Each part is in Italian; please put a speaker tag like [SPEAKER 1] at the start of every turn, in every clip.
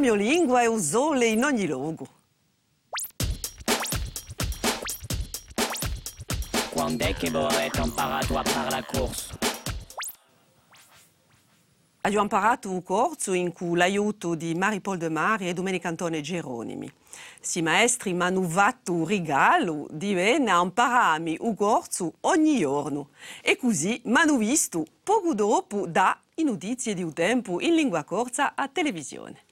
[SPEAKER 1] mia lingua il sole in ogni luogo.
[SPEAKER 2] Quando è che avete imparato a fare la corsa?
[SPEAKER 1] Abbiamo imparato un corso in cui l'aiuto di Marie-Paul De Mari e Domenico Antone Geronimi. Si maestri mi hanno fatto un regalo di venire a impararmi un corso ogni giorno. E così mi hanno visto poco dopo da notizie di un tempo in lingua corsa a televisione.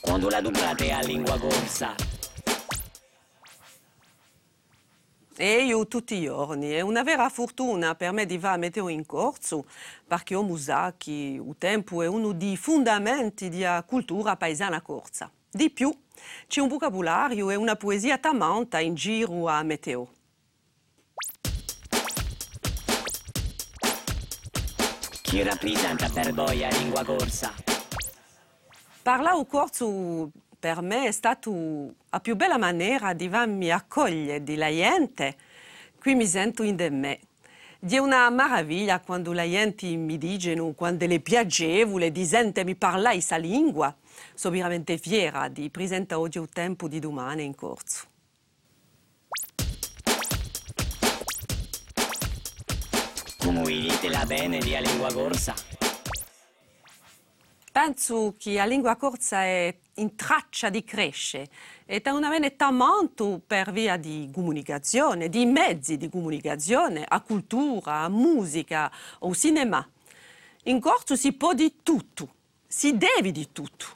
[SPEAKER 2] Quando la dublate a lingua corsa?
[SPEAKER 1] E io tutti i giorni. È una vera fortuna per me di fare meteo in corso, perché ho sa che il tempo è uno dei fondamenti della cultura paesana corsa. Di più, c'è un vocabolario e una poesia tamanta in giro a meteo.
[SPEAKER 2] Chi rappresenta per voi la lingua corsa?
[SPEAKER 1] Parlare un corso per me è stata la più bella maniera di farmi accogliere della gente. Qui mi sento in de me. È una meraviglia quando la gente mi dicono quando è piacevole di sentirmi parlare questa lingua. Sono veramente fiera di presentare oggi il tempo di domani in corso.
[SPEAKER 2] Come dite la bene di la lingua corsa?
[SPEAKER 1] Penso che la lingua corsa è in traccia di crescere e è una bene tanto per via di comunicazione, di mezzi di comunicazione, a cultura, a musica o cinema. In corso si può di tutto, si deve di tutto.